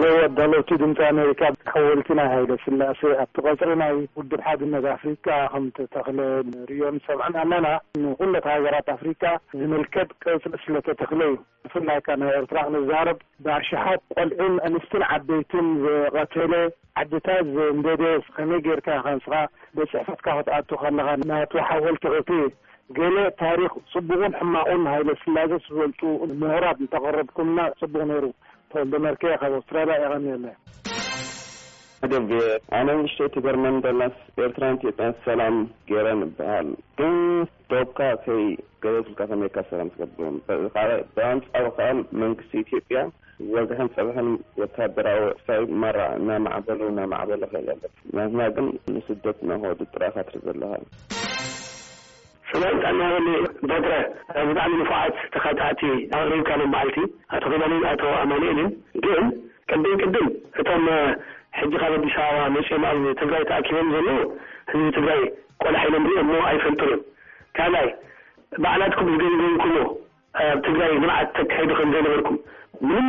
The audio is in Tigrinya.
ሎ ኣዳለውቲ ድምፂ ኣሜሪካ ሓወልቲ ናይ ሃይለ ስላሴ ኣብቲ ቀፅሪ ናይ ውድብ ሓድነት ኣፍሪካ ከምተተኽለ ንርእዮን ንሰምዕን ኣለና ንኹለት ሃገራት ኣፍሪካ ዝምልከት ቀፅሪ ስለተተኽለ እዩ። ብፍላይ ከኣ ናይ ኤርትራ ክንዛረብ ብኣሽሓት ቆልዑን ኣንስትን ዓበይትን ዝቐተለ ዓድታት ዘንደደ ከመይ ጌርካ ኢኻ ንስኻ ቤት ጽሕፈትካ ክትኣቱ ከለኻ ናቱ ሓወልቲ ክትርኢ ገለ ታሪኽ ጽቡቑን ሕማቑን ሃይለስላዘ ዝፈልጡ ምሁራት እንተቐረብኩምና ጽቡቕ ኔሩ ተወልደ መርኬ ካብ ኣውስትራልያ የቐንየለይ። ኣደብየ ኣነ ንእሽተይ ትገርመኒ ደላስ ኤርትራን ኢትዮጵያን ሰላም ገረን ይብሃል ግን ዶብካ ከይ ገደድካ ከመይ ኢልካ ሰላም ትገብሮም ካልኣይ ብኣንጻሩ ከኣ መንግስቲ ኢትዮጵያ ወግሕን ጽብሕን ወተሃደራዊ ክሳይ ማራ እናማዕበሉ እናማዕበሉ ከይድ ኣሎ ናትና ግን ንስደት እናከዱ ጥራይ ኢካ ትርኢ ዘለካ። ሰላም ጥዕና ይሃበለይ ዶክረ ብ ብጣዕሚ ንፉዓት ተካታዕቲ ኣቅሪብካ ሎም መዓልቲ ኣቶ ኪዳነን ኣቶ ኣማኒኤልን ግን ቅድም ቅድም እቶም ሕጂ ካብ ኣዲስ ኣበባ መጺኦም ኣብ ትግራይ ተኣኪቦም ዘለዉ ህዝቢ ትግራይ ቆላሕ ኢሎም ሪኦሞ ኣይፈልጡን እዮም ካልኣይ ባዕላትኩም ዝገምገምኩሞ ኣብ ትግራይ ልምዓት ተካይዱ ከምዘይነበርኩም ምንም